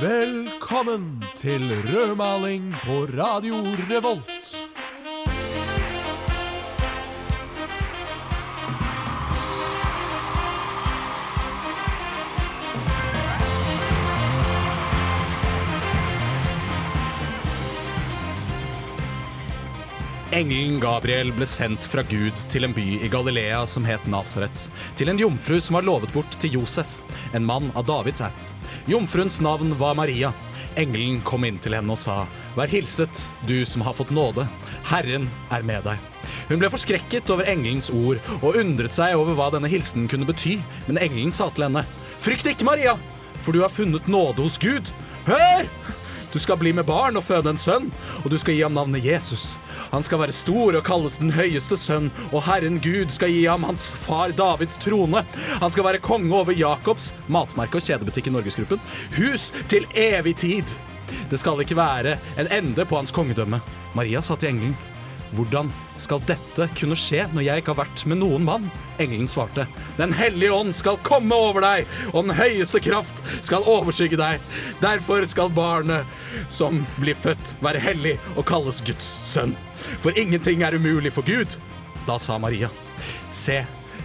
Velkommen til rødmaling på Radio Revolt. Engelen Gabriel ble sendt fra Gud til en by i Galilea som het Nasaret, til en jomfru som var lovet bort til Josef, en mann av Davids ætt. Jomfruens navn var Maria. Engelen kom inn til henne og sa, Vær hilset, du som har fått nåde. Herren er med deg. Hun ble forskrekket over engelens ord og undret seg over hva denne hilsenen kunne bety, men engelen sa til henne, Frykt ikke, Maria, for du har funnet nåde hos Gud. Hør! Du skal bli med barn og føde en sønn, og du skal gi ham navnet Jesus. Han skal være stor og kalles den høyeste sønn, og Herren Gud skal gi ham hans far Davids trone. Han skal være konge over Jakobs, matmerke og kjedebutikk i Norgesgruppen, hus til evig tid. Det skal ikke være en ende på hans kongedømme. Maria sa til engelen, hvordan skal dette kunne skje når jeg ikke har vært med noen mann? Engelen svarte, Den hellige ånd skal komme over deg, og den høyeste kraft skal overskygge deg. Derfor skal barnet som blir født, være hellig og kalles Guds sønn. For ingenting er umulig for Gud. Da sa Maria, Se,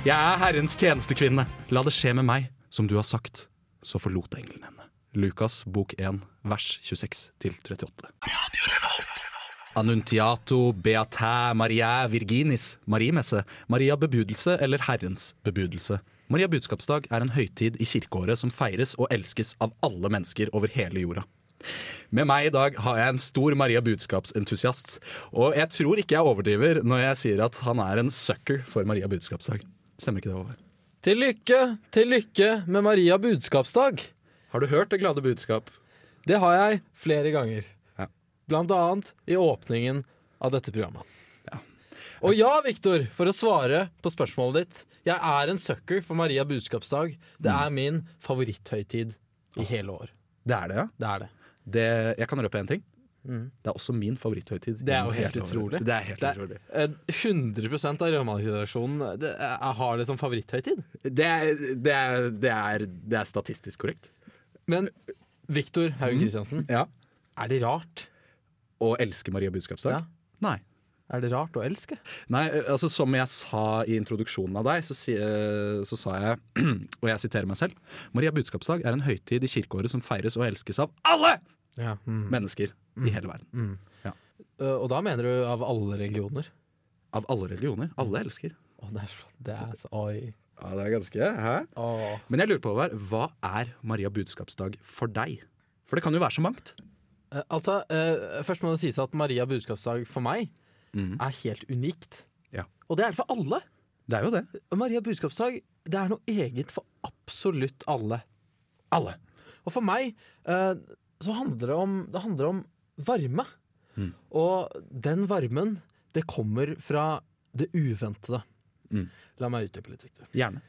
jeg er Herrens tjenestekvinne. La det skje med meg som du har sagt. Så forlot engelen henne. Lukas bok 1 vers 26 til 38. Annuntiato Beatæ, Maria virginis, Mariemesse, Maria bebudelse eller Herrens bebudelse. Maria budskapsdag er en høytid i kirkeåret som feires og elskes av alle mennesker over hele jorda. Med meg i dag har jeg en stor Maria budskapsentusiast, og jeg tror ikke jeg overdriver når jeg sier at han er en sucker for Maria budskapsdag. Stemmer ikke det, Håvard? Til lykke, til lykke med Maria budskapsdag. Har du hørt det glade budskap? Det har jeg flere ganger. Ja. Blant annet i åpningen av dette programmet. Og ja, Viktor, for å svare på spørsmålet ditt. Jeg er en sucker for Maria budskapsdag. Det Mm. er min favoritthøytid i hele år. Det er det, ja. Det er det. Det, jeg kan røpe en ting. Det er også min favoritthøytid. Det er jo helt utrolig. Det er helt Det er- utrolig. Eh, 100 av Rødmalingsredaksjonen er- har det som favoritthøytid. Det er, det, er, det, er, det er statistisk korrekt. Men Viktor Haug Christiansen, Ja. er det rart? Å elske Maria budskapsdag? Ja. Nei. Er det rart å elske? Nei, altså Som jeg sa i introduksjonen av deg, så, si, så sa jeg, og jeg siterer meg selv Maria budskapsdag er en høytid i kirkeåret som feires og elskes av alle Ja. Mm. mennesker i hele verden. Uh, og da mener du av alle religioner? Av alle religioner. Alle elsker. Å, det er så Det er så Oi. Ja, det er ganske, hæ? Åh. Men jeg lurer på, hva er Maria budskapsdag for deg? For det kan jo være så mangt. Eh, altså, eh, først må det sies at Maria budskapsdag for meg mm. er helt unikt. Ja. Og det er det for alle. Det er jo det. Maria budskapsdag det er noe eget for absolutt alle. Alle. Og for meg eh, så handler det om, det handler om varme. Mm. Og den varmen, det kommer fra det uventede. Mm. La meg utdype litt, Victor. Gjerne.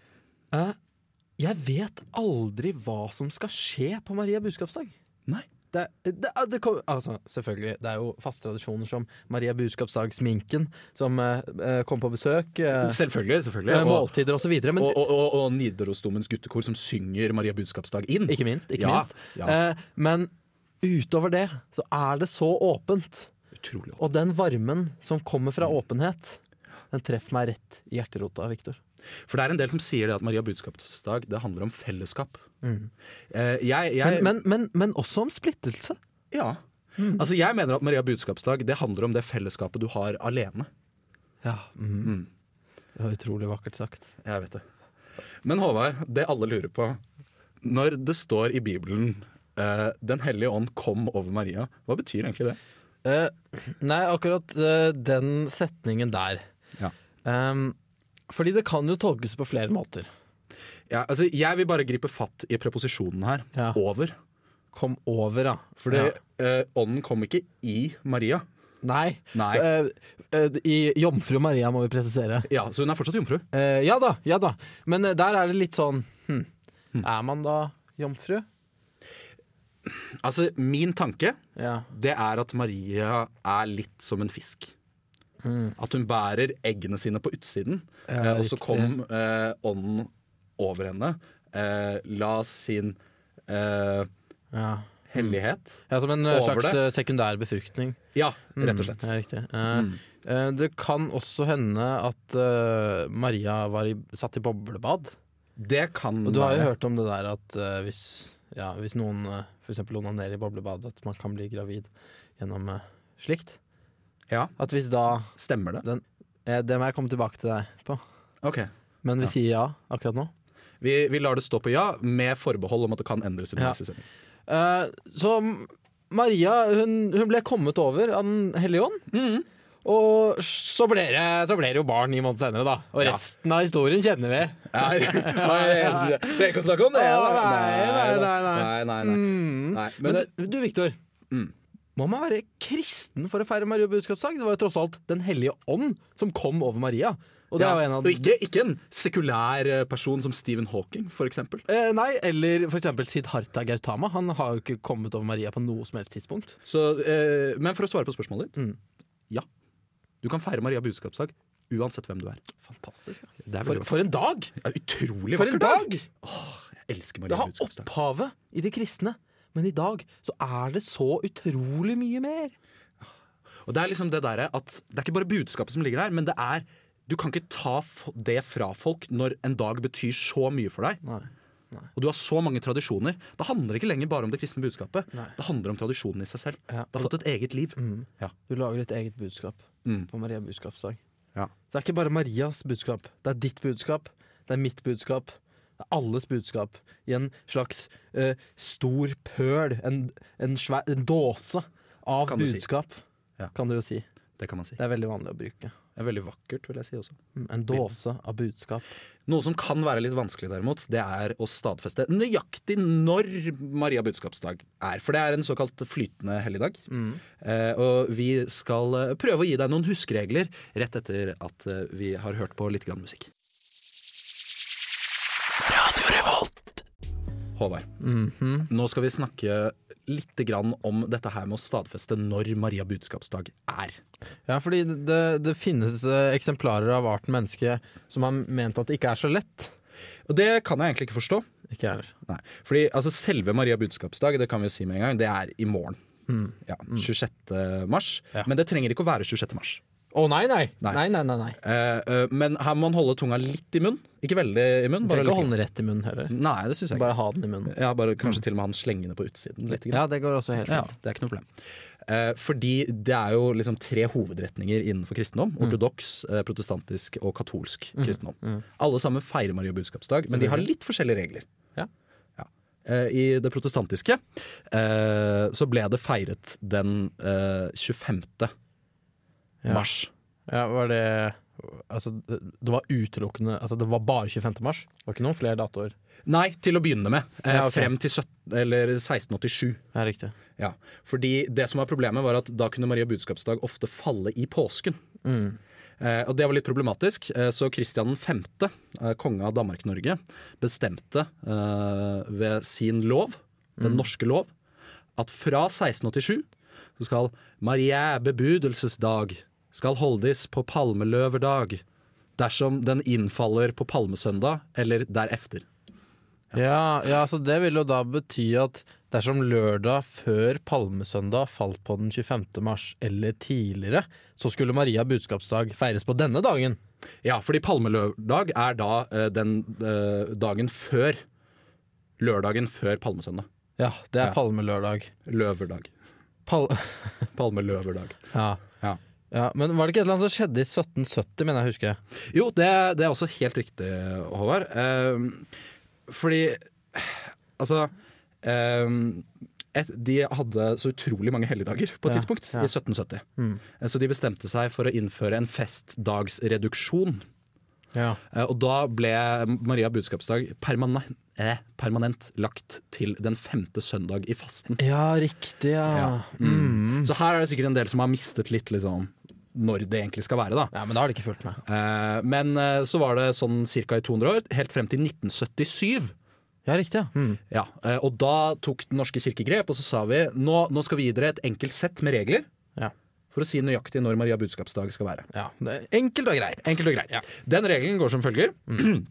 Jeg vet aldri hva som skal skje på Maria budskapsdag. Nei. Det, det, det kom, altså, selvfølgelig, det er jo faste tradisjoner som Maria budskapsdag-sminken, som eh, eh, kom på besøk. eh, Selvfølgelig. selvfølgelig. eh, Og, måltider osv. Og, og, og, og, og Nidarosdomens guttekor som synger Maria budskapsdag inn. ikke minst. Ikke Ja, minst. ja. Eh, men utover det så er det så åpent. Utrolig. åpent. Og den varmen som kommer fra åpenhet, den treffer meg rett i hjerterota, Viktor. For det er en del som sier det at Maria budskapsdag det handler om fellesskap. Mm. Eh, jeg, jeg, Men, men, men, men også om splittelse. ja. Altså, jeg mener at Maria budskapsdag det handler om det fellesskapet du har alene. Ja, mm. Mm. Det var utrolig vakkert sagt. Jeg vet det. Men Håvard, det alle lurer på Når det står i Bibelen eh, 'Den hellige ånd kom over Maria', hva betyr egentlig det? Eh, nei, akkurat eh, den setningen der. Ja. Um, fordi det kan jo tolkes på flere måter. Ja, altså, jeg vil bare gripe fatt i preposisjonen her. Ja. Over. Kom over, ja. Fordi eh, ånden kom ikke i Maria. Nei. Nei. Eh, eh, I Jomfru Maria, må vi presisere. Ja, Så hun er fortsatt jomfru. Ja da, ja da. Men der er det litt sånn hm, Er man da jomfru? Altså, Min tanke Ja. det er at Maria er litt som en fisk. Mm. At hun bærer eggene sine på utsiden, Ja, eh, og så kom eh, ånden over henne. Eh, la sin eh, ja. hellighet. Ja, Som en eh, slags det. eh, sekundær befruktning. Ja, rett og slett. Mm. Eh, eh, det kan også hende at uh, Maria var i, satt i boblebad. Det kan Og du har jo hørt om det der at uh, hvis, ja, hvis noen uh, f.eks. onanerer i boblebad, at man kan bli gravid gjennom uh, slikt. Ja, At hvis da stemmer det? eh, Det må jeg komme tilbake til deg på. Ok. Men vi Ja. sier ja akkurat nå. Vi, vi lar det stå på ja, med forbehold om at det kan endres underveis i sendingen. Eh, så Maria hun, hun ble kommet over av Den hellige ånd. Mm. Og så ble, det, så ble det jo barn ni måneder senere, da. Og Ja. resten av historien kjenner vi. Trenger ikke å snakke om det! Nei, nei, nei, nei. nei, nei, nei. Mm. Nei, Men, Men det, du, Viktor. Må man være kristen for å feire Maria budskapsdag? Det var jo tross alt Den hellige ånd som kom over Maria. Og det ja, en av og ikke, ikke en sekulær eh, person som Stephen Hawking, eksempel. eh, Nei, eller eksempel Siddhartha Gautama. Han har jo ikke kommet over Maria på noe som helst tidspunkt. Så, eh, men for å svare på spørsmålet ditt Mm. ja. Du kan feire Maria budskapsdag uansett hvem du er. Fantastisk. Det er For, for en dag! ja, utrolig For en dag. Åh, Jeg elsker Det Maria har budskapsdag. opphavet i de kristne. Men i dag så er det så utrolig mye mer. Og det er liksom det der at det er ikke bare budskapet som ligger der, men det er Du kan ikke ta det fra folk når en dag betyr så mye for deg. Nei. Og du har så mange tradisjoner. Det handler ikke lenger bare om det kristne budskapet. Nei. Det handler om tradisjonen i seg selv. Ja, Det har fått et eget liv. Mm. Ja. Du lager ditt eget budskap Mm. på Maria budskapsdag. Ja. Så det er ikke bare Marias budskap. Det er ditt budskap. Det er mitt budskap. Det er alles budskap. I en slags uh, stor pøl. En, en, svær, en dåse av Kan budskap, si. Ja. kan du jo si. Det kan man si. Det er veldig vanlig å bruke. Det er veldig vakkert, vil jeg si også. Mm, En dåse av budskap. Noe som kan være litt vanskelig, derimot, det er å stadfeste nøyaktig når Maria budskapsdag er. For det er en såkalt flytende helligdag. Eh, og vi skal eh, prøve å gi deg noen huskeregler rett etter at vi har hørt på litt grann musikk. Håvard, Mhm. nå skal vi snakke litt grann om dette her med å stadfeste når Maria budskapsdag er. Ja, fordi det, det finnes eh, eksemplarer av arten menneske som har ment at det ikke er så lett. Og det kan jeg egentlig ikke forstå. Ikke heller. Nei, fordi altså, Selve Maria budskapsdag det kan vi jo si med en gang, det er i morgen. Mm. Ja, 26. mars. Ja. Men det trenger ikke å være 26. mars. Å nei, nei! Nei. Nei, nei, nei, nei. Eh, eh, men her må man holde tunga litt i munnen. Ikke veldig i munnen. Du Bare trenger ikke holde den rett i munnen heller. Nei, det synes jeg ikke. Bare ha den i munnen. Ja, bare Kanskje til og med han slengende på utsiden. Litt, Ja, det går også helt Ja, fint. det er ikke noe problem. Eh, fordi det er jo liksom tre hovedretninger innenfor kristendom. Mm. Ortodoks, eh, protestantisk og katolsk kristendom. Alle sammen feirer Maria budskapsdag, men de har litt forskjellige regler. Ja. Ja. Eh, I det protestantiske eh, så ble det feiret den eh, 25. Ja. mars. Ja, var det Altså, det, var utelukkende Altså, det var bare 25. mars? Det var ikke noen flere datoer? Nei, til å begynne med. Eh, Ja, okay. Frem til 17, eller 1687. Ja, riktig. Ja, fordi det som var problemet var at da kunne Maria budskapsdag ofte falle i påsken. Mm. Eh, og det var litt problematisk, eh, så Kristian 5., eh, konge av Danmark-Norge, bestemte eh, ved sin lov, den norske lov, at fra 1687 så skal Maria bebudelsesdag skal holdes på palmeløverdag dersom den innfaller på palmesøndag eller derefter. Ja, ja, så det vil jo da bety at dersom lørdag før palmesøndag falt på den 25. mars eller tidligere, så skulle Maria budskapsdag feires på denne dagen. Ja, fordi palmelørdag er da eh, den eh, dagen før lørdagen før palmesøndag. Ja, det er Ja. palmelørdag. Løverdag. Pal Palmeløverdag. ja. Ja. Ja. Men var det ikke et eller annet som skjedde i 1770, mener jeg å huske? Jo, det, det er også helt riktig, Håvard. Eh, fordi Altså eh, et, De hadde så utrolig mange helligdager på et Ja, tidspunkt, ja. i 1770. Mm. Eh, Så de bestemte seg for å innføre en festdagsreduksjon. Ja. Eh, Og da ble Maria budskapsdag permanent, eh, permanent lagt til den femte søndag i fasten. ja, riktig, ja. Ja. Mm. Så her er det sikkert en del som har mistet litt liksom, når det egentlig skal være. da Ja, Men da har de ikke fulgt med. Eh, Men eh, så var det sånn ca. i 200 år, helt frem til 1977. Ja, riktig. Mm. Ja, eh, Og da tok Den norske kirke grep, og så sa vi nå, nå skal vi gi dere et enkelt sett med regler Ja. for å si nøyaktig når Maria budskapsdag skal være. ja. Det er enkelt og greit. Enkelt og greit. Ja. Den regelen går som følger.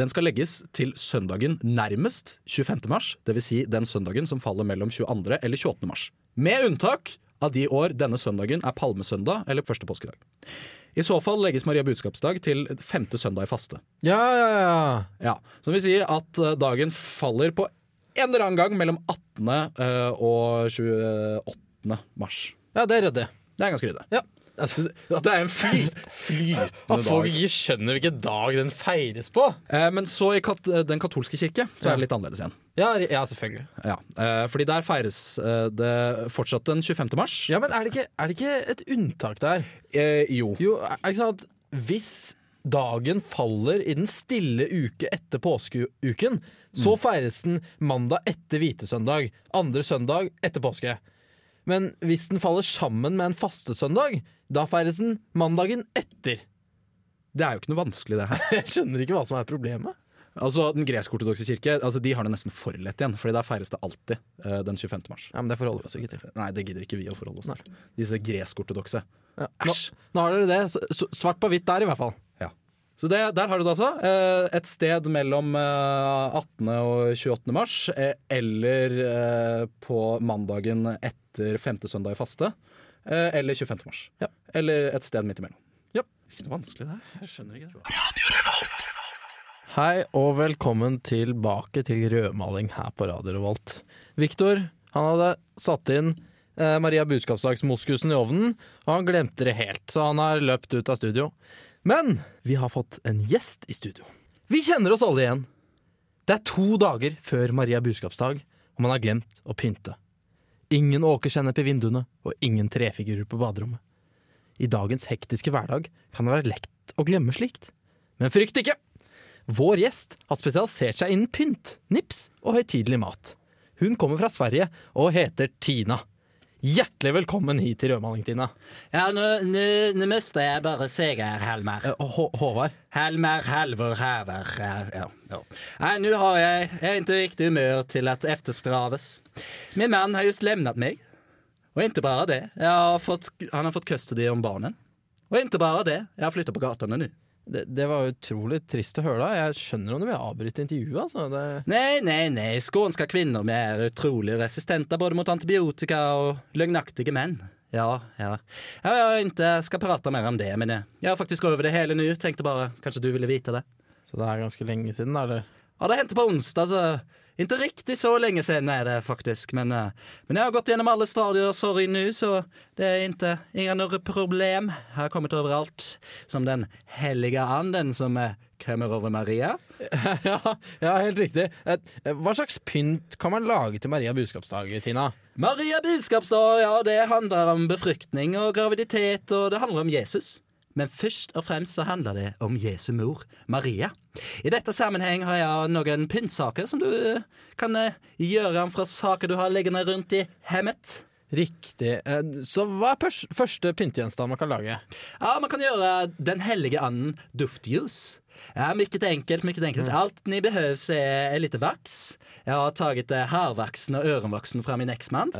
den skal legges til søndagen nærmest 25. mars, dvs. Si den søndagen som faller mellom 22. eller 28. mars. Med unntak av de år denne søndagen er palmesøndag eller første påskedag. I så fall legges Maria budskapsdag til femte søndag i faste. Ja, ja, ja. Ja, Som vil si at eh, dagen faller på en eller annen gang mellom 18. eh, og 28. mars. Ja, det er ryddig. Det er ganske ryddig. Ja. At det er en flyt, flytende At folk ikke skjønner hvilken dag den feires på. Eh, Men så i kat den katolske kirke så er det litt annerledes igjen. Ja, ja selvfølgelig. Ja, eh, fordi der feires eh, det fortsatt den 25. mars. Ja, Men er det ikke, er det ikke et unntak der? Eh, jo. Jo, er det ikke sånn at hvis dagen faller i den stille uke etter påskeuken, så feires den mandag etter hvitesøndag, andre søndag etter påske. Men hvis den faller sammen med en fastesøndag, da feires den mandagen etter. Det er jo ikke noe vanskelig, det her. Jeg skjønner ikke hva som er problemet. Altså Den gresk-ortodokse kirke altså, De har det nesten for lett igjen, Fordi der feires det alltid uh, den 25. mars. Ja, men Det forholder vi oss ikke til. Nei, det gidder ikke vi å forholde oss til. Disse gresk-ortodokse. Ja. Nå, nå har dere det. S- Svart på hvitt der, i hvert fall. Så det, der har du det altså. Eh, et sted mellom eh, 18. og 28. mars, eh, eller eh, på mandagen etter femte søndag i faste, eh, eller 25. mars. Ja. Eller et sted midt imellom. Ja. Ikke noe vanskelig det her. Jeg skjønner ikke det. Hei og velkommen tilbake til rødmaling her på Radio Revolt. Viktor han hadde satt inn eh, Maria budskapsdagsmoskusen i ovnen, og han glemte det helt, så han har løpt ut av studio. Men vi har fått en gjest i studio. Vi kjenner oss alle igjen. Det er to dager før Maria budskapsdag, og man har glemt å pynte. Ingen åkersennep i vinduene, og ingen trefigurer på baderommet. I dagens hektiske hverdag kan det være lett å glemme slikt. Men frykt ikke! Vår gjest har spesialisert seg innen pynt, nips og høytidelig mat. Hun kommer fra Sverige og heter Tina. Hjertelig velkommen hit til Rødmaling, Tina. Ja, nå, nå, nå mister jeg bare seg her, Helmer. H Håvard. Helmer, Helvor, Hæver. Ja, ja, ja. Nej, nu har jeg, jeg är inte riktigt humör till att efterstravas. Min mann har just lemnet meg. Og ikke bare det, jag har fått, han har fått custody om barnen. Og ikke bare det, jeg har flyttet på gatene nu. Det, det var utrolig trist å høre. da. Jeg skjønner om du vil avbryte intervjuet. altså. Det, Nei, nei, nej, skånska vi er utrolig resistente både mot antibiotika og løgnaktige menn. Ja, ja. Jeg, jag jeg skal prate mer om det, men jeg jag har faktisk over det hele nå. Tenkte bare kanskje du ville vite det. så det er ganske lenge siden, da? eller? Ja, det hendte på onsdag, så inte riktig så lenge siden er det faktisk, Men, eh, men jeg har gått gjennom alle stadier sorry nu, så det er ikke ingen problem. Jeg har kommet overalt som den hellige anden som eh, kommer over Maria. ja, ja, helt riktig. Eh, Hva slags pynt kan man lage til Maria budskapsdag, Tina? Maria budskapsdag, ja, det handler om befruktning og graviditet og det handler om Jesus. Men først og fremst så handler det om Jesu mor, Maria. I dette sammenheng har jeg noen pyntsaker som du eh, kan gjøre om fra saker du har liggende rundt i hemmet. Riktig. Eh, Så hva er første pyntegjenstand man kan lage? Ja, man kan gjøre den hellige anden duftljus. Ja, mycket enkelt, mycket enkelt. Allt ni behövs är, är lite vax. Jag har tagit eh, hårvaxen och öronvaxen från min exman.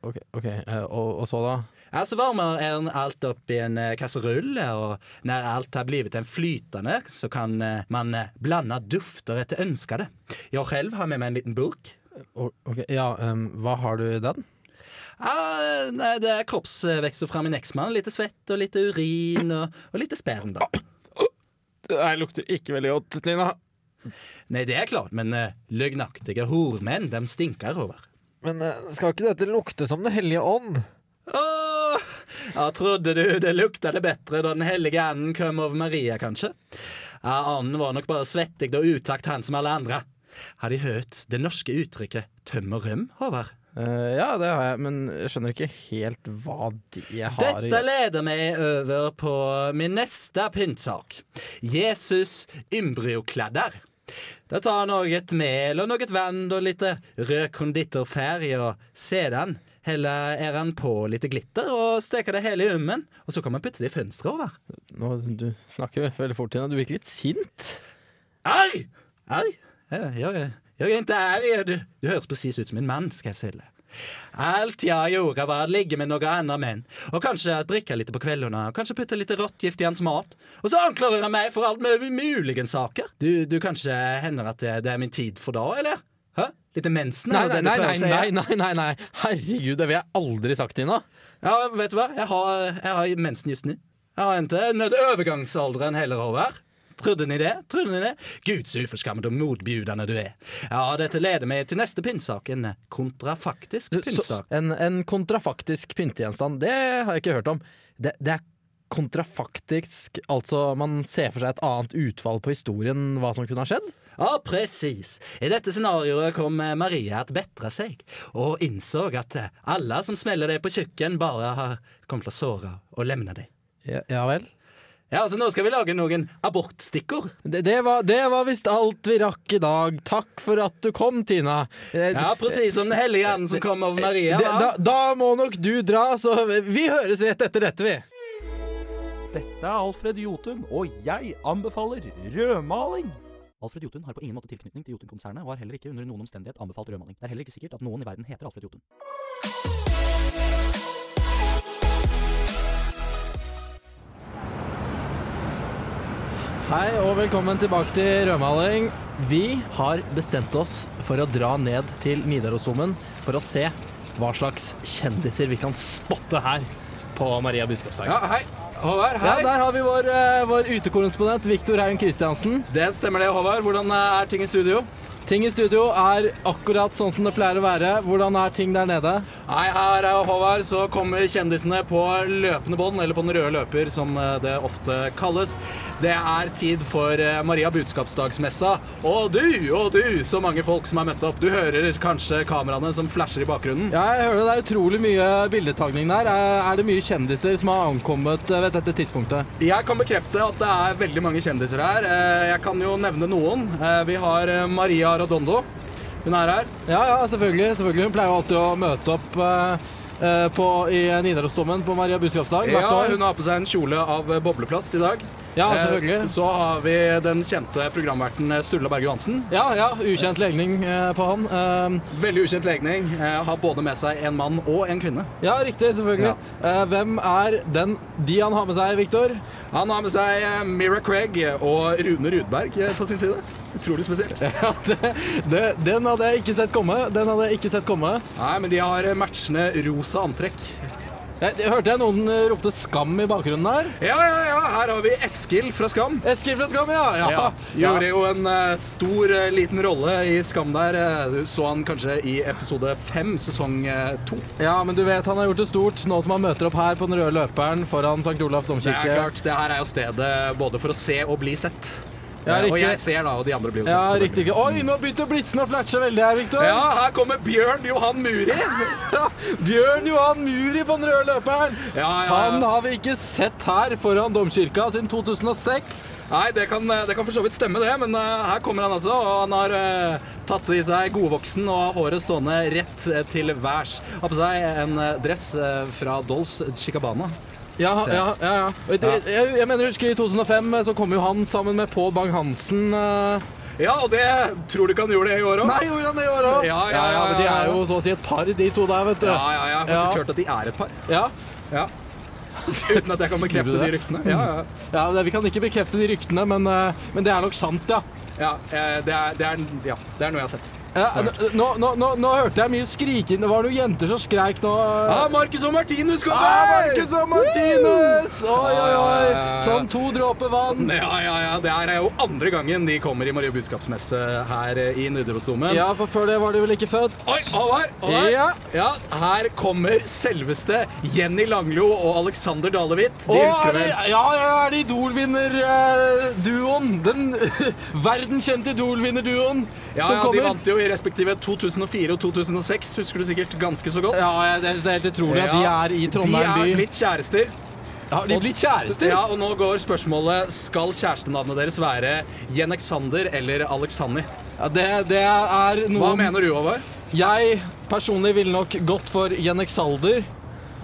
Ok, ok. uh, Og, og så, da? Ja, så varmer en allt upp i en eh, kasserull och när allt har blivit en flytande så kan eh, man blande blanda dufter efter önskade. Jag själv har med mig en liten burk. Ok, Ja, um, hva har du i den? Ja, nei, det er kroppsvekster fra min eksmann. Litt svett og litt urin og, og litt sperm då. Det lukter ikke veldig godt, Tina. Nei, det er klart, men uh, løgnaktige hormenn, de stinker over. Men uh, skal ikke dette lukte som Den hellige ånd? Åh, ja, trodde du det luktade bedre da den hellige anden kom over Maria kanskje? Ja, anden var nok bare svettig og utakt han som alle andre. Har de hørt det norske uttrykket tøm og røm, Håvard? Eh, ja, det har jeg, men jeg skjønner ikke helt hva det har Dette leder meg over på min neste pyntsak. Jesus ymbryokladdar. Det tar noe mel og noe vann og litt rød konditorfärg Og sedan Heller er han på litt glitter og steker det hele i ummen. Og så kan man putte det i fønsteret over. Nå, Du snakker veldig fort, Tina. Du virker litt sint. Arr! Arr? Ja, ja, jag är er arg. Du, du høres presis ut som en mann, skal jeg si det. Alt jeg gjorde var å ligge med noen andre menn, og kanskje drikke litt på kveldene, og kanskje putte litt råttgift i hans mat. Og så anklager han meg for alt med mulige saker. Du, du kanskje hender at det, det er min tid for da, eller? Hæ? Litt mensen? Nei, nei, nei, nei, si? nei, nei, nei, nei. Herregud, det vil jeg aldri sagt, Tina. Ja, vet du hva? Jeg har, jeg har mensen just nå. Jeg har ikke nådd overgangsalderen heller, Håvard. Trodde ni det? Trodde ni det? Gud, så uforskammet og motbjudende du er. Ja, dette leder meg til neste pyntsak. En kontrafaktisk pyntsak. en, en kontrafaktisk pyntegjenstand, det har jeg ikke hørt om. Det, det er kontrafaktisk, altså man ser for seg et annet utfall på historien, hva som kunne ha skjedd? Ja, presis. I dette scenarioet kom eh, Maria til å bedre seg, og innså at eh, alle som smeller deg på kjøkken, bare har kommet til å såre og lemne deg. Ja, ja vel? Ja, så nå skal vi lage noen abortstikkord. Det, det var, det var visst alt vi rakk i dag. Takk for at du kom, Tina. Eh, Ja, presis som Den hellige anden som kom over Maria. Da. da, da må nok du dra, så vi høres rett etter dette, vi. Dette er Alfred Jotun, og jeg anbefaler rødmaling. Alfred Jotun har på ingen måte tilknytning til Jotun-konsernet og har heller ikke under noen omstendighet anbefalt rødmaling. Det er heller ikke sikkert at noen i verden heter Alfred Jotun. Hei og velkommen tilbake til Rødmaling. Vi har bestemt oss for å dra ned til Nidarosdomen for å se hva slags kjendiser vi kan spotte her på Maria Budskapsdag. Ja, hei. Håvard, Ja, hei. der har vi vår, eh, vår utekorrespondent Viktor Haugen Kristiansen. Det stemmer det, Håvard. Hvordan er ting i studio? Ting i studio er akkurat sånn som det pleier å være. Hvordan er ting der nede? Nei, her er Håvard, så kommer kjendisene på løpende bånd, eller på den røde løper, som eh, det ofte kalles. Det er tid for eh, Maria budskapsdagsmessa. Og du, og du, så mange folk som er møtt opp. Du hører kanskje kameraene som flasher i bakgrunnen. Ja, jeg hører det er utrolig mye bildetagning der. Er er det mye kjendiser som har ankommet eh, ved dette tidspunktet? Jeg kan bekrefte at det er veldig mange kjendiser her. Eh, Jeg kan jo nevne noen. Eh, Vi har Maria Rodondo. Hun er her. Ja, ja, selvfølgelig. selvfølgelig. Hun pleier jo alltid å møte opp eh, eh, på, i Nidarosdomen på Maria Budskapsdag hvert Ja, år. hun har på seg en kjole av eh, bobleplast i dag. Ja, Eh, selvfølgelig. Så har vi den kjente programverten Sturla Berge Johansen. Ja, ja, ukjent legning på han. Veldig ukjent legning. Har både med seg en mann og en kvinne. ja, riktig, selvfølgelig. Eh, hvem er den de han har med seg, Viktor? Han har med seg Mira Craig og Rune Rudberg på sin side. Utrolig spesielt. Ja, det, det, den hadde jeg ikke sett komme. Den hadde jeg ikke sett komme. Nei, men de har eh, matchende rosa antrekk. Jeg, jeg hørte jeg noen eh, ropte 'skam' i bakgrunnen her. Ja, ja, ja. Her har vi Eskil fra Skam. Eskil fra Skam, ja! ja. Ja, Gjorde jo en uh, stor, uh, liten rolle i Skam der. Du så han kanskje i episode fem, sesong eh, to. Ja, men du vet han har gjort det stort nå som han møter opp her på den røde løperen foran St. Olaf Det er domkirke. klart, det her er jo stedet både for å se og bli sett. Ja, og jeg ser da, og de andre blir jo sett. Ja, riktig. Oi, nå begynte blitsen å flatche veldig her, Viktor. Ja, her kommer Bjørn Johan Muri. Bjørn Johan Muri på den røde løperen. Ja, ja, Han har vi ikke sett her foran domkirka siden 2006. Nei, det kan, det kan for så vidt stemme, det, men uh, her kommer han altså. Og han har uh, tatt i seg godvoksen og håret stående rett eh, til værs. Har på seg en dress fra Dolls Chicabana. Ja, ja, ja. ja. Jeg, jeg mener, husker I 2005 så kom jo han sammen med Pål Bang-Hansen. eh. Ja, og det tror du ikke han gjorde det i år òg? Nei, gjorde han det i år òg? Ja, ja, ja, men De er jo så å si et par, de to der, vet du. Ja, ja, ja. jeg har faktisk hørt at de er et par. Ja. Ja. Uten at jeg kan bekrefte de ryktene. Ja, ja. Ja, det- Vi kan ikke bekrefte de ryktene, men, eh, men det er nok sant, ja. ja, eh, det, er, det, er, ja det er noe jeg har sett. Ja nå, nå, nå, nå hørte jeg mye skriking. Det var noen jenter som skreik nå. Ah, Marcus og Martinus kommer! Ah, Marcus og Martinus! Oi, oi, Ja, ja, oi. ja, ja. Som to dråper vann. Ja, ja, ja. Det er jo andre gangen de kommer i Maria budskapsmesse her eh, i Nidarosdomen. Ja, for før det var de vel ikke født? Oi, Håvard! Ja. ja, her kommer selveste Jenny Langlo og Alexander Dalevit. De Åh, husker er vel? ja, ja, er det Idol-vinnerduoen? Den verdenskjente Idol-vinner-duoen Ja, som ja, De vant jo i respektive 2004 og 2006, husker du sikkert ganske så godt. Ja, ja, det er helt utrolig at de er i Trondheim by. De er blitt kjærester. Har de blitt kjærester? Ja, og nå går spørsmålet Skal kjærestenavnet deres være Jenexander eller Alexander. Ja, det, det er noe Hva mener du, Håvard? Jeg personlig ville nok gått for Jenexalder.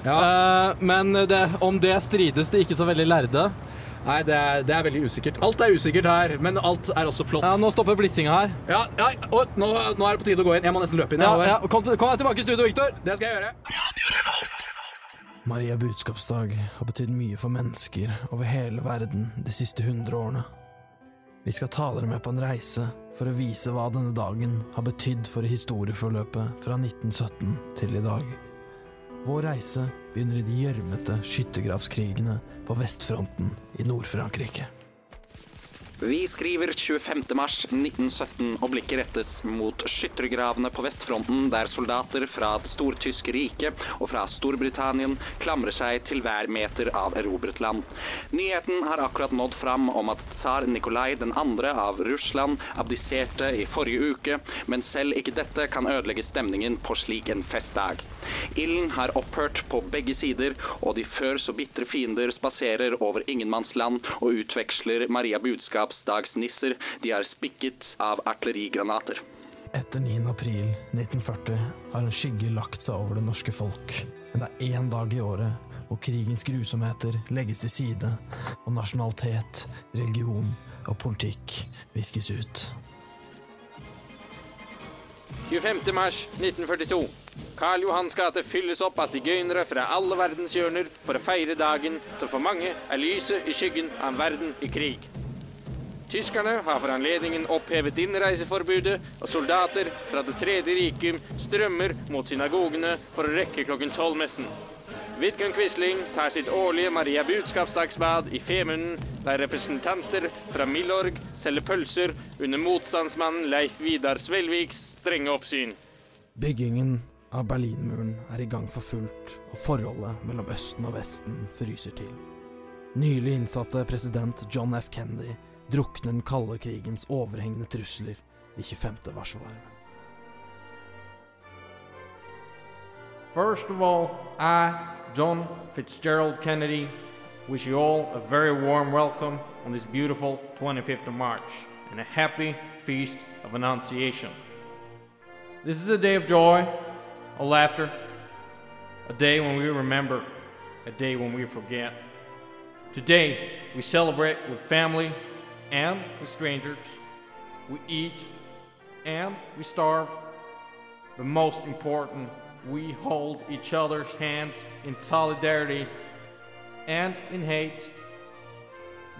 Ja. Uh, men det, om det strides det ikke så veldig lærde. Nei, det er, det er veldig usikkert. Alt er usikkert her, men alt er også flott. Ja, Nå stopper blitzinga her. Ja, ja, og nå, nå er det på tide å gå inn. Jeg må nesten løpe inn. Ja, ja, kom, til- kom deg tilbake i studio, Viktor. Det skal jeg gjøre. Maria budskapsdag har betydd mye for mennesker over hele verden de siste hundre årene. Vi skal ta dere med på en reise for å vise hva denne dagen har betydd for historieforløpet fra 1917 til i dag. Vår reise begynner i de gjørmete skyttergravskrigene på vestfronten i Nord-Frankrike. Vi skriver 25. mars 1917 og blikket rettes mot skyttergravene på vestfronten, der soldater fra det stortyske riket og fra Storbritannia klamrer seg til hver meter av erobret land. Nyheten har akkurat nådd fram om at tsar Nikolai 2. av Russland abdiserte i forrige uke, men selv ikke dette kan ødelegge stemningen på slik en festdag. Ilden har opphørt på begge sider, og de før så bitre fiender spaserer over ingenmannsland og utveksler Maria budskapsdagsnisser de er spikket av artillerigranater. Etter 9. april 1940 har en skygge lagt seg over det norske folk. Men det er én dag i året hvor krigens grusomheter legges til side, og nasjonalitet, religion og politikk viskes ut. 25. mars 1942. Karl Johans gate fylles opp av sigøynere fra alle verdens hjørner for å feire dagen som for mange er lyset i skyggen av en verden i krig. Tyskerne har for anledningen opphevet innreiseforbudet, og soldater fra Det tredje riket strømmer mot synagogene for å rekke klokken tolv-messen. Vidkun Quisling tar sitt årlige Maria budskapsdagsbad i Femunden, der representanter fra Milorg selger pølser under motstandsmannen Leif Vidar Svelviks strenge oppsyn. Byggingen av Berlinmuren er i gang for fullt, og forholdet mellom Østen og Vesten fryser til. Nylig innsatte president John F. Kennedy drukner den kalde krigens overhengende trusler i 25. varsvarmen. First of all, I, John Fitzgerald Kennedy, wish you all a very warm welcome on this beautiful 25th of March and a happy feast of Annunciation. This is a day of joy, of laughter, a day when we remember, a day when we forget. Today, we celebrate with family and with strangers. We eat and we starve. But most important, we hold each other's hands in solidarity and in hate.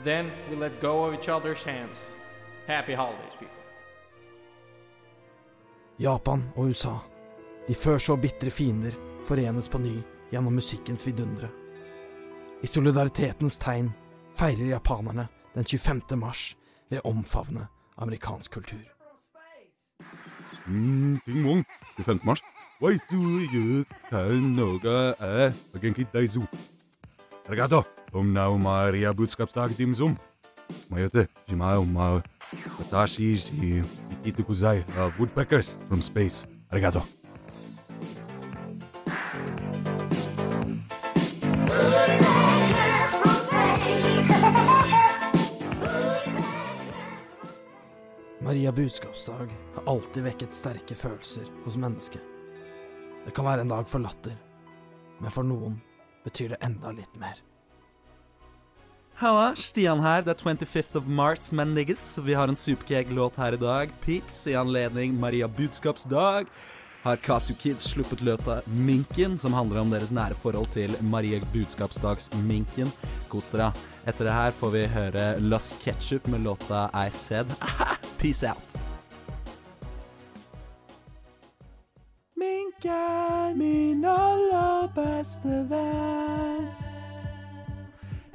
Then we let go of each other's hands. Happy holidays, people. Japan og USA, de før så bitre fiender, forenes på ny gjennom musikkens vidundere. I solidaritetens tegn feirer japanerne den 25. mars ved å omfavne amerikansk kultur. Mm, mong, 25. mars. Waitu kan noga e agenki daizu. Arigato, om nau Maria budskapsdag dim zum. Mayote, jimao ma watashi ji ikitu kuzai woodpeckers from space. Arigato. Maria budskapsdag har alltid vekket sterke følelser hos mennesket. Det kan være en dag for latter, men for noen betyr det enda litt mer. Halla, Stian her. Det er 25th of March, men niggas. Vi har en superkeg-låt her i dag. Peeps i anledning Maria budskapsdag. Har Kasu Kids sluppet løta Minken, som handler om deres nære forhold til Maria budskapsdags-minken. Kos dere. Etter det her får vi høre Lost Ketchup med låta I Said. Peace out. Minken, min aller beste venn.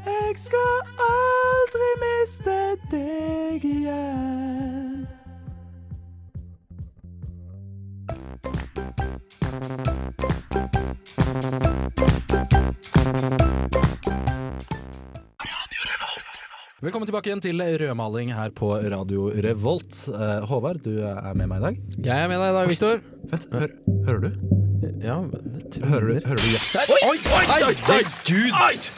Jeg skal aldri miste deg igjen. Velkommen tilbake igjen til rødmaling her på Radio Revolt. Eh, Håvard, du er med meg i dag. Jeg er med deg i dag, Viktor. Vent, hør, hører du? Ja, det Hører du? Hører du? Ja. Oi, oi, oi, oi, Herregud!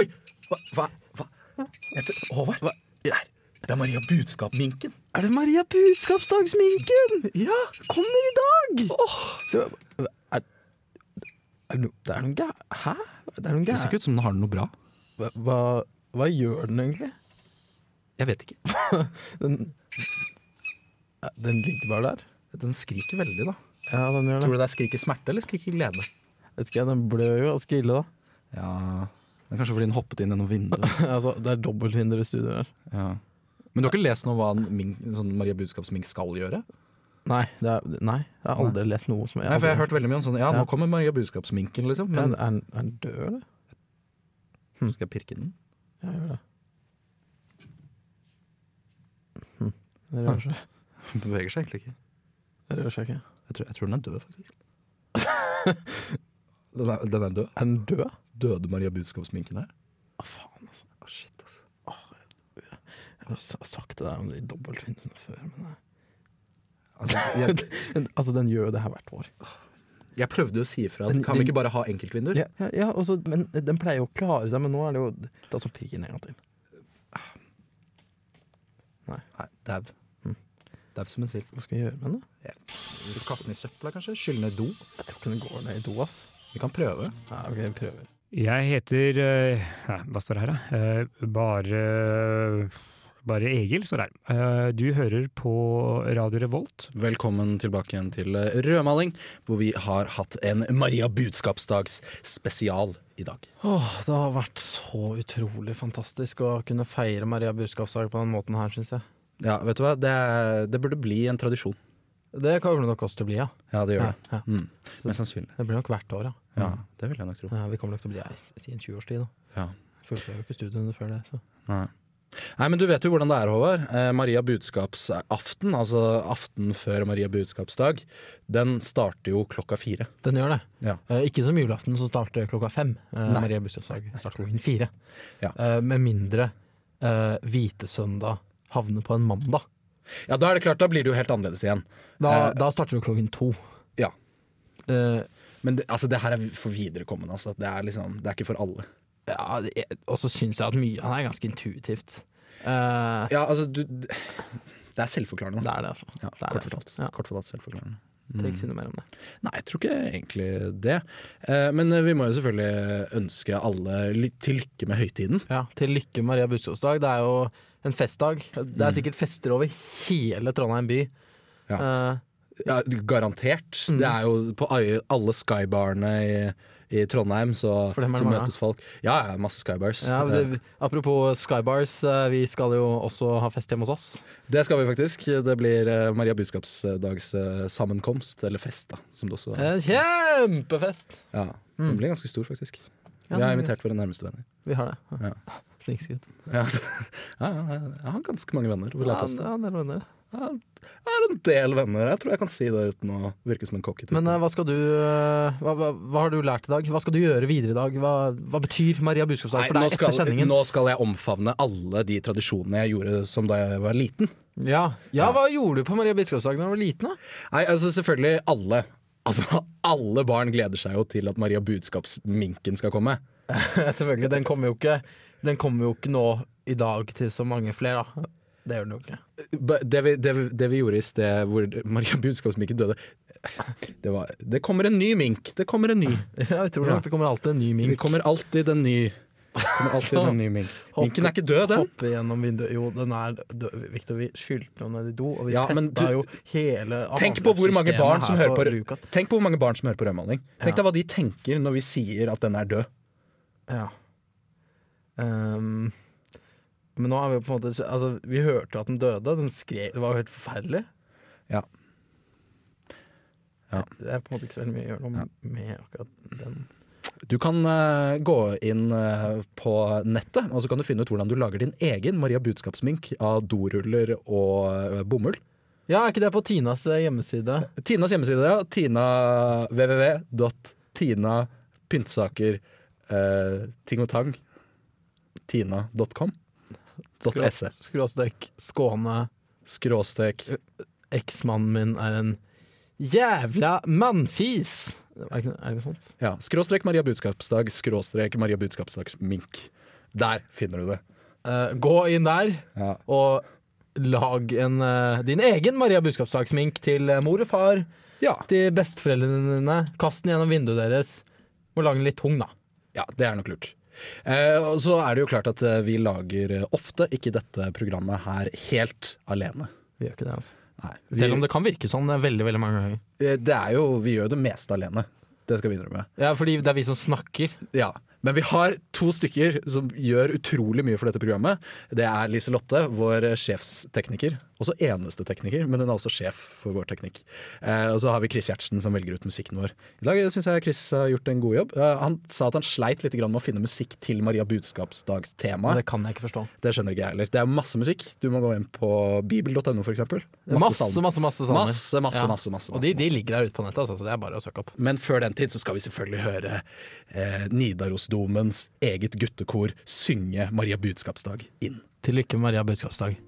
Oi! Hva? hva, hva? Heter, Håvard? Hva? Der. Det er Maria Budskap-minken. Er det Maria budskapsdagsminken? Ja, kommer i dag! Så, er, er det no, det noe gæ... Hæ? Det er noe Det ser ikke ut som den har det noe bra. Hva, hva, gjør den egentlig? Jeg vet ikke. Den, den ligger bare der. Den skriker veldig, da. Ja, den gjør det. Tror du det er skriker smerte eller skriker glede? Vet ikke, Den blør jo ganske ille, da. Ja, Det er kanskje fordi den hoppet inn gjennom vinduet. altså, det er dobbelthinder i studioet her. Ja. Men du har ikke lest noe om hva en mink, sånn Maria Budskapsmink skal gjøre? Nei, det er, nei, jeg har aldri lest noe som jeg Nei, for jeg har hørt veldig mye om sånn Ja, nå kommer Maria Budskapsminken, liksom. Men Ja, er, den- død, eller? skal jeg pirke den? Ja, gjør det. Hm. Det rører seg. Den beveger seg egentlig ikke. Det rører seg ikke. Jeg tror, jeg tror den er død, faktisk. den, er, den er død. Er den død? Døde Maria Budskapsminken her? Å, faen, altså. Å, shit, altså. Jeg har sagt det der om de dobbeltvinduene før, men Altså, jeg, Altså, den gjør jo det her hvert år. Jeg prøvde jo å si ifra at Den- kan vi ikke bare ha enkeltvinduer? Ja, ja, ja også, men den pleier jo å klare seg, men nå er det jo er som piken en gang til. Nei, dau. Mm. Dau som en sild. Hva skal vi gjøre med den? da? Kaste den i søpla, kanskje? Skylle ned do? Jeg tror ikke den går ned i do, ass. Vi kan prøve. Ja, ok, vi prøver. Jeg heter uh, Hva står det her, da? Uh, bare Bare Egil står her. Eh, du hører på Radio Revolt. Velkommen tilbake igjen til eh, Rødmaling, hvor vi har hatt en Maria Budskapsdags spesial i dag. Åh, det har vært så utrolig fantastisk å kunne feire Maria budskapsdag på den måten her, syns jeg. Ja, vet du hva? Det, det burde bli en tradisjon. Det kommer det nok også til å bli, ja. Ja, det gjør ja, det. ja. Mm. Mest sannsynlig. Det blir nok hvert år, ja. Ja, det vil jeg nok tro. Ja, vi kommer nok til å bli her i en 20-års tid, da. Ja. Fullfører jo ikke studiene før det, så. Nei. Nei, men du vet jo hvordan det er, Håvard. Eh, Maria budskapsaften, altså aften før Maria budskapsdag, den starter jo klokka fire. Den gjør det. Ja. Eh, ikke som julaften, som starter klokka fem. Eh. Maria budskapsdag starter klokken fire. Ja. Eh, med mindre eh, hvitesøndag havner på en mandag. Ja, da er det klart, da blir det jo helt annerledes igjen. Da, Eh, da starter det klokken to. Ja. Eh, Men det, altså, det her er for viderekommende, altså. Det er liksom, det er ikke for alle. Ja, og så syns jeg at mye av det er ganske intuitivt. Uh, Ja, altså, du Det er selvforklarende. det er det, altså. Ja, det er kort det, fortalt. Ja. Kort fortalt selvforklarende. Trenger ikke si noe mer om det. Nei, jeg tror ikke egentlig det. Eh, Men vi må jo selvfølgelig ønske alle til lykke med høytiden. Ja, Til lykke Maria budskapsdag. Det er jo en festdag. Det er sikkert fester over hele Trondheim by. Ja. Eh, Ja, garantert. Mm. Det er jo på alle skybarene i, i Trondheim, så, så møtes folk. Ja, ja, masse skybars. ja, det, apropos Skybars, eh, vi skal jo også ha fest hjemme hos oss. Det skal vi faktisk. Det blir eh, Maria budskapsdags eh, sammenkomst, eller fest, da, som det også En kjempefest! Ja, Mm. Den blir ganske stor, faktisk. Ja, Vi har invitert våre nærmeste venner. Vi har det. Ja. Snikskudd. Ja, ja, jeg har ganske mange venner. Vil jeg Ja, påstå. ja, venner. Jeg har- en del venner. Jeg tror jeg kan si det uten å virke som en cocky type. Men uh, hva skal du uh, hva, hva, hva har du lært i dag? Hva skal du gjøre videre i dag? Hva, betyr Maria budskapsdag for deg skal, etter sendingen? nå skal jeg omfavne alle de tradisjonene jeg gjorde som da jeg var liten. Ja. ja, hva gjorde du på Maria budskapsdag da du var liten? da? Nei, altså selvfølgelig alle. Altså, alle barn gleder seg jo til at Maria budskapsminken skal komme. Selvfølgelig, den kommer jo ikke Den kommer jo ikke nå i dag til så mange flere, da. Det gjør den jo ikke. Det vi, det, vi, det vi gjorde i sted, hvor Maria budskapsminken døde det, var, det kommer en ny mink. Det kommer en ny. Ja, jeg tror Ja. det kommer alltid en ny mink. Det kommer alltid en ny. Kommer alltid en ny mink. Minken er ikke død, den. Hoppe gjennom vinduet. Jo, den er død. Victor, vi skylte jo ned i do, og vi Ja, tetta jo hele Tenk på hvor mange barn som hører på Lukas. Tenk på hvor mange barn som hører på rødmaling. Tenk Ja. deg hva de tenker når vi sier at den er død. Ja. Ehm, men nå har vi på en måte Altså, vi hørte at den døde. Den skrev Det var jo helt forferdelig. Ja. Ja. Det er på en måte ikke så veldig mye å gjøre noe med akkurat den. Du kan uh, gå inn uh, på nettet, og så kan du finne ut hvordan du lager din egen Maria budskapsmink av doruller og uh, bomull. Ja, er ikke det på Tinas hjemmeside? Tinas hjemmeside, ja. Tina, www.tina pyntesaker eh, og tang. Tina.com. .se. Skråstrek Skåne. Skråstrek Eksmannen min er en jævla mannfis! Er det er det sånt? Ja, skråstrek Maria budskapsdag, skråstrek Maria budskapsdags mink. Der finner du det. Uh, gå inn der Ja. og lag en, uh, din egen Maria budskapsdagsmink til eh, mor og far, Ja. til besteforeldrene dine. Kast den gjennom vinduet deres. Og lage den litt tung, da. ja, det er nok lurt. Eh, og så er det jo klart at eh, vi lager eh, ofte ikke dette programmet her helt alene. Vi gjør ikke det, altså. Nei, Selv om det kan virke sånn veldig veldig mange ganger. det er jo, vi gjør jo det meste alene. Det skal vi innrømme. Ja, fordi det er vi som snakker. Ja, Men vi har to stykker som gjør utrolig mye for dette programmet. Det er Lise Lotte, vår sjefstekniker. Også eneste tekniker, men hun er også sjef for vår teknikk. Eh, og så har vi Chris Gjertsen som velger ut musikken vår. I dag syns jeg Chris har gjort en god jobb. Eh, han sa at han sleit litt med å finne musikk til Maria budskapsdags tema. Det kan jeg ikke forstå. Det skjønner ikke jeg heller. Det er masse musikk. Du må gå inn på bibel.no, for eksempel. Masse, masse, masse salmer. Masse, masse, Ja. masse, masse, Og de, de ligger der ute på nettet, altså, så det er bare å søke opp. Men før den tid så skal vi selvfølgelig høre eh, Nidarosdomens eget guttekor synge Maria budskapsdag inn. Til lykke, Maria budskapsdag.